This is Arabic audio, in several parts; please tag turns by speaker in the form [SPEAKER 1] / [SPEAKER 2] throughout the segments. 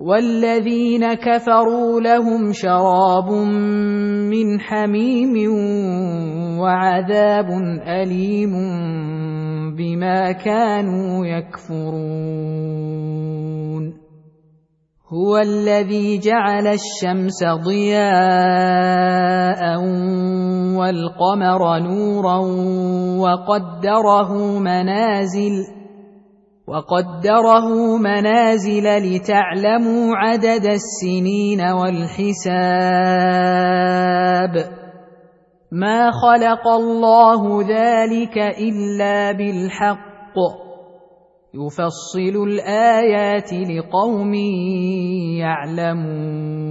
[SPEAKER 1] والذين كفروا لهم شراب من حميم وعذاب أليم بما كانوا يكفرون. هو الذي جعل الشمس ضياء والقمر نورا وقدره منازل وقدره منازل لتعلموا عدد السنين والحساب. ما خلق الله ذلك إلا بالحق. يفصل الآيات لقوم يعلمون.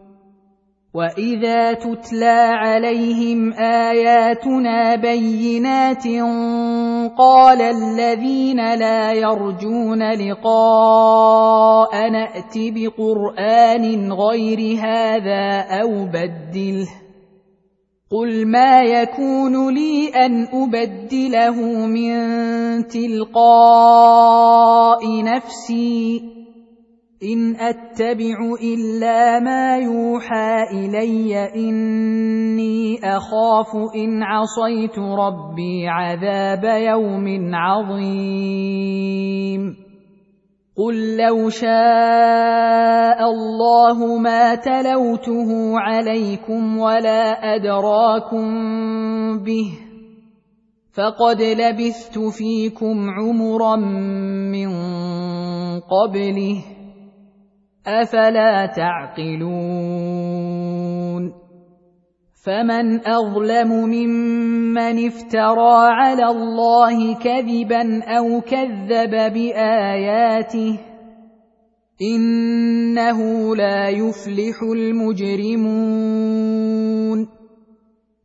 [SPEAKER 1] واذا تتلى عليهم اياتنا بينات قال الذين لا يرجون لقاء نات بقران غير هذا أو بدله قل ما يكون لي ان ابدله من تلقاء نفسي إن أتبع إلا ما يوحى إلي إني أخاف إن عصيت ربي عذاب يوم عظيم. قل لو شاء الله ما تلوته عليكم ولا أدراكم به فقد لبثت فيكم عمرا من قبله افلا تعقلون فمن اظلم ممن افترى على الله كذبا أو كذب باياته انه لا يفلح المجرمون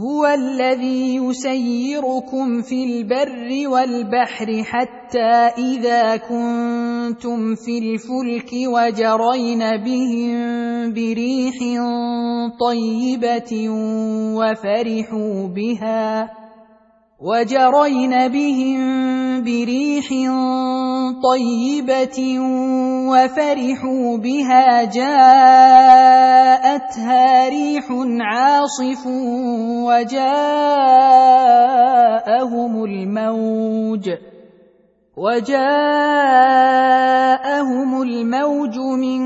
[SPEAKER 1] هو الذي يسيركم في البر والبحر حتى إذا كنتم في الفلك وجرين بهم بريح طيبة وفرحوا بها وجرين بهم بريح طيبة وفرحوا بها جاءتها ريح عاصف وجاءهم الموج وجاءهم الموج من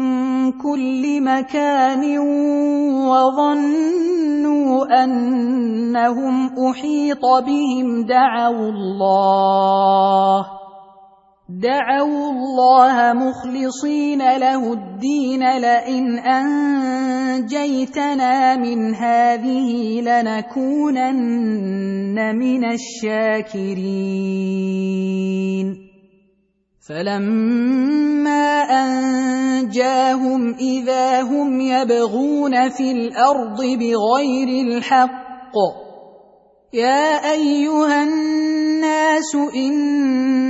[SPEAKER 1] كل مكان وظنوا أنهم أحيط بهم دعوا الله دعوا الله مخلصين له الدين لئن أنجيتنا من هذه لنكونن من الشاكرين. فلما أنجاهم إذا هم يبغون في الأرض بغير الحق يا أيها الناس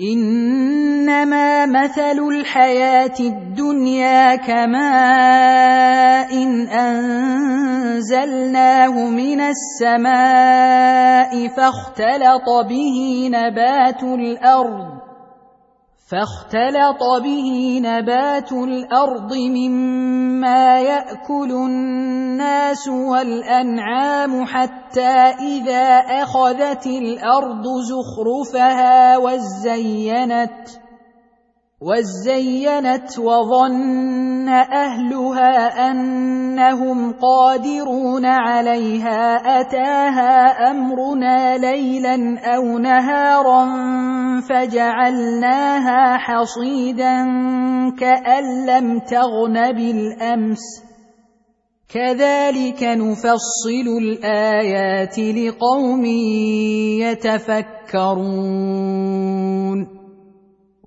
[SPEAKER 1] إنما مثل الحياة الدنيا كماء إن أنزلناه من السماء فاختلط به نبات الأرض فاختلط به نبات الأرض مما يأكل الناس والأنعام حتى إذا أخذت الأرض زخرفها وزينت وزينت وظن اهلها انهم قادرون عليها اتاها امرنا ليلا أو نهارا فجعلناها حصيدا كان لم تغن بالامس كذلك نفصل الايات لقوم يتفكرون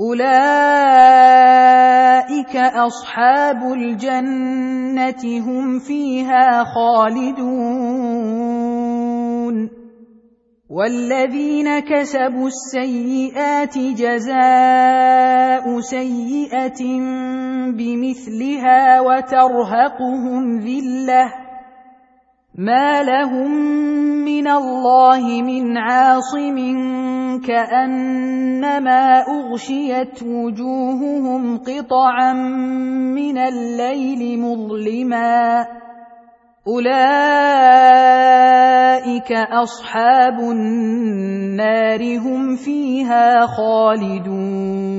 [SPEAKER 1] اولئك اصحاب الجنه هم فيها خالدون والذين كسبوا السيئات جزاء سيئه بمثلها وترهقهم ذله ما لهم من الله من عاصم كانما اغشيت وجوههم قطعا من الليل مظلما اولئك اصحاب النار هم فيها خالدون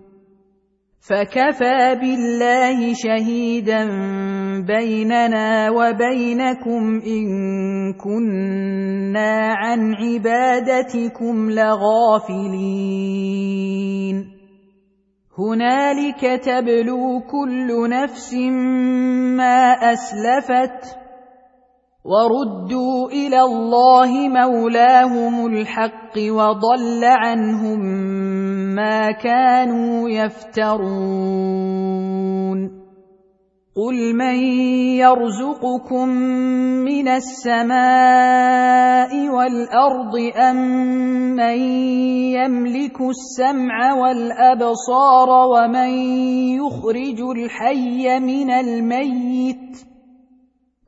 [SPEAKER 1] فكفى بالله شهيدا بيننا وبينكم ان كنا عن عبادتكم لغافلين هنالك تبلو كل نفس ما اسلفت وردوا إلى الله مولاهم الحق وضل عنهم ما كانوا يفترون قل من يرزقكم من السماء والارض ام من يملك السمع والابصار ومن يخرج الحي من الميت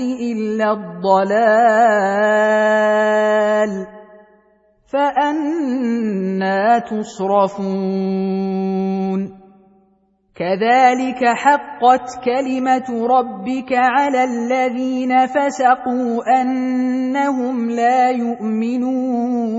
[SPEAKER 1] إلا الضلال فأنا تصرفون. كذلك حقت كلمة ربك على الذين فسقوا أنهم لا يؤمنون.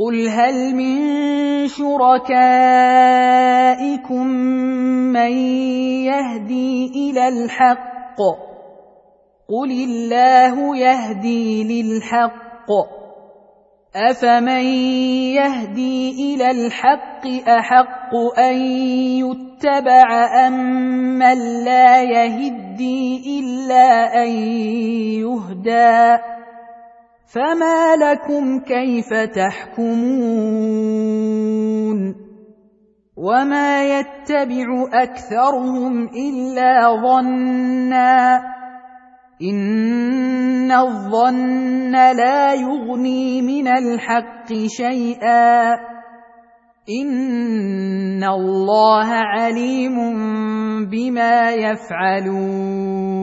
[SPEAKER 1] قل هل من شركائكم من يهدي إلى الحق قل الله يهدي للحق افمن يهدي إلى الحق احق ان يتبع امن لا يهدي الا ان يهدى فما لكم كيف تحكمون وما يتبع اكثرهم الا ظنا ان الظن لا يغني من الحق شيئا ان الله عليم بما يفعلون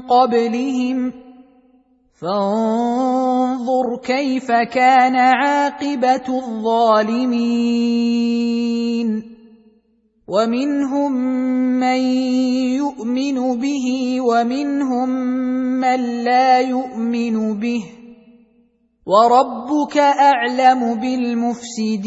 [SPEAKER 1] قبلهم فانظر كيف كان عاقبة الظالمين ومنهم من يؤمن به ومنهم من لا يؤمن به وربك أعلم بالمفسدين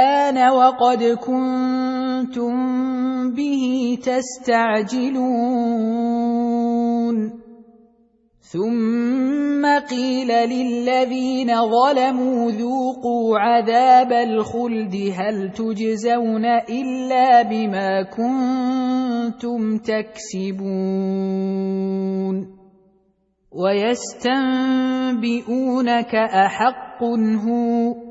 [SPEAKER 1] وقد كنتم به تستعجلون. ثم قيل للذين ظلموا ذوقوا عذاب الخلد هل تجزون إلا بما كنتم تكسبون. ويستنبئونك أحق هو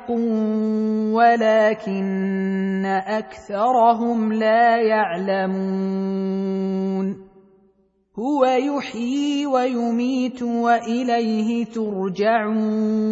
[SPEAKER 1] ولكن اكثرهم لا يعلمون هو يحيي ويميت واليه ترجعون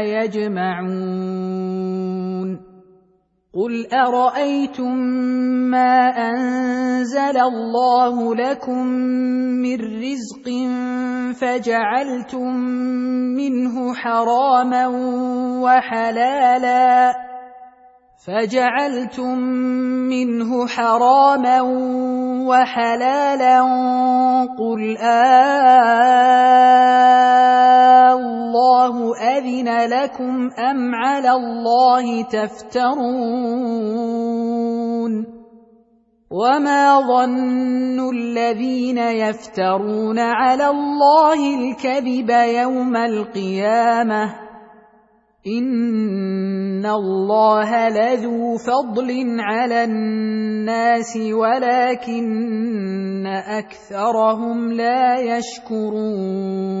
[SPEAKER 1] يجمعون قل أرأيتم ما أنزل الله لكم من رزق فجعلتم منه حراما وحلالا فجعلتم منه حراما وحلالا قل آه الله أذن لكم أم على الله تفترون وما ظن الذين يفترون على الله الكذب يوم القيامة ان الله لذو فضل على الناس ولكن اكثرهم لا يشكرون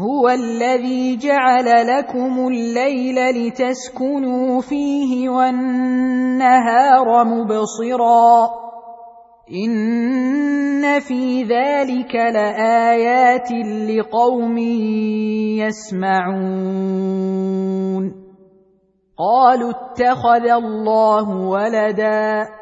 [SPEAKER 1] هو الذي جعل لكم الليل لتسكنوا فيه والنهار مبصرا. إن في ذلك لآيات لقوم يسمعون. قالوا اتخذ الله ولدا.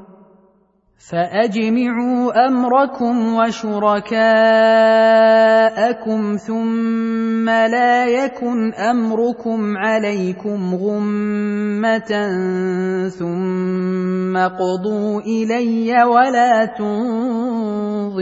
[SPEAKER 1] فأجمعوا أمركم وشركاءكم ثم لا يكن أمركم عليكم غمة ثم قضوا إلي ولا تنظرون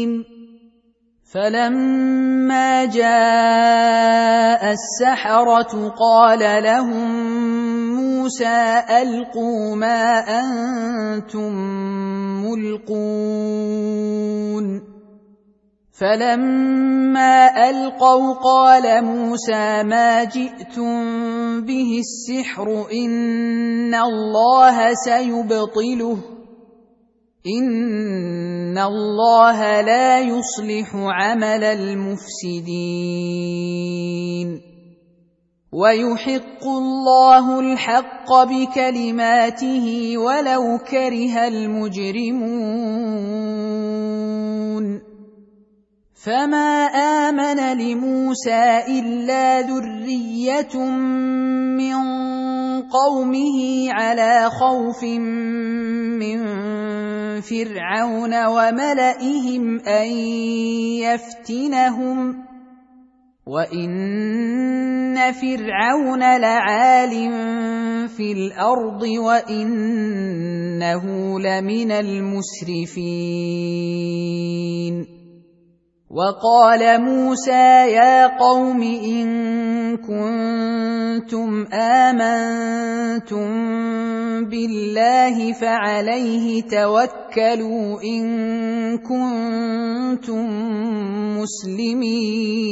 [SPEAKER 1] فلما جاء السحره قال لهم موسى القوا ما أنتم ملقون فلما القوا قال موسى ما جئتم به السحر ان الله سيبطله ان الله لا يصلح عمل المفسدين ويحق الله الحق بكلماته ولو كره المجرمون فما امن لموسى الا ذريه من قومه على خوف من فرعون وملئهم ان يفتنهم وان فرعون لعال في الأرض وانه لمن المسرفين وقال موسى يا قوم إن كنتم آمنتم بالله فعليه توكلوا إن كنتم مسلمين.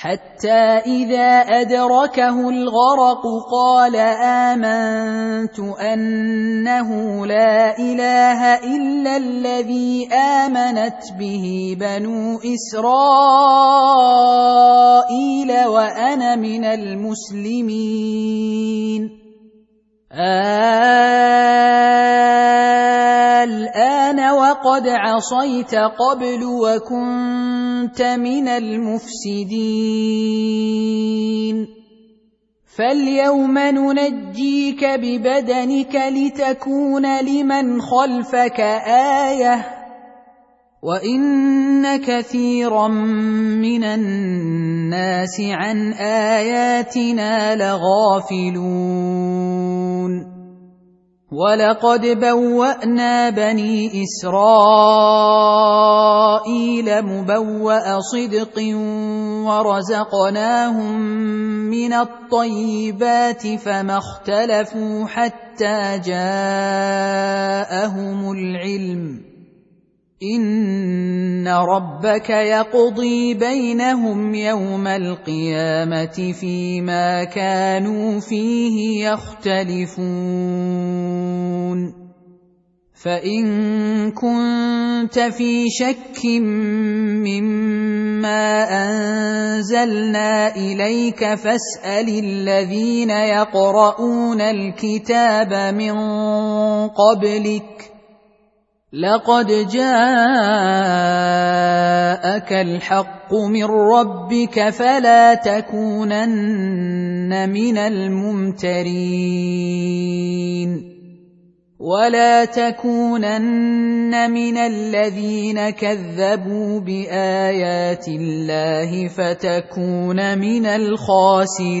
[SPEAKER 1] حتى إذا أدركه الغرق قال آمنت أنه لا إله إلا الذي آمنت به بنو إسرائيل وأنا من المسلمين. الآن وقد عصيت قبل وكنت من المفسدين. فاليوم ننجيك ببدنك لتكون لمن خلفك آية. وان كثيرا من الناس عن اياتنا لغافلون ولقد بوانا بني اسرائيل مبوا صدق ورزقناهم من الطيبات فما اختلفوا حتى جاءهم العلم ان ربك يقضي بينهم يوم القيامه فيما كانوا فيه يختلفون فان كنت في شك مما انزلنا اليك فاسال الذين يقرؤون الكتاب من قبلك لقد جاءك الحق من ربك فلا تكونن من الممترين. ولا تكونن من الذين كذبوا بآيات الله فتكون من الخاسرين.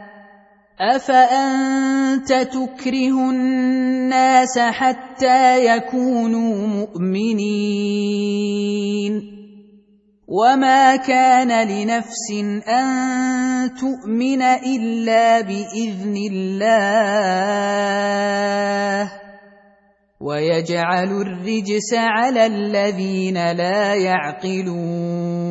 [SPEAKER 1] افانت تكره الناس حتى يكونوا مؤمنين؟ وما كان لنفس ان تؤمن الا باذن الله ويجعل الرجس على الذين لا يعقلون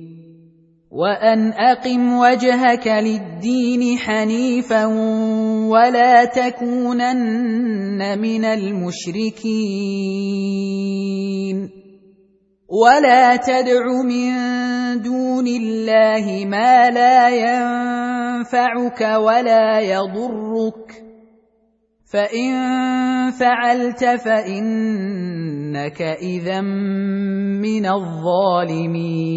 [SPEAKER 1] وأن أقم وجهك للدين حنيفا ولا تكونن من المشركين. ولا تدع من دون الله ما لا ينفعك ولا يضرك. فان فعلت فانك اذا من الظالمين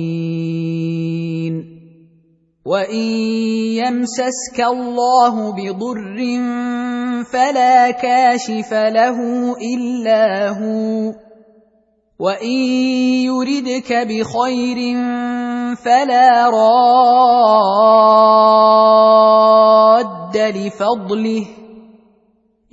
[SPEAKER 1] وان يمسسك الله بضر فلا كاشف له الا هو وان يردك بخير فلا راد لفضله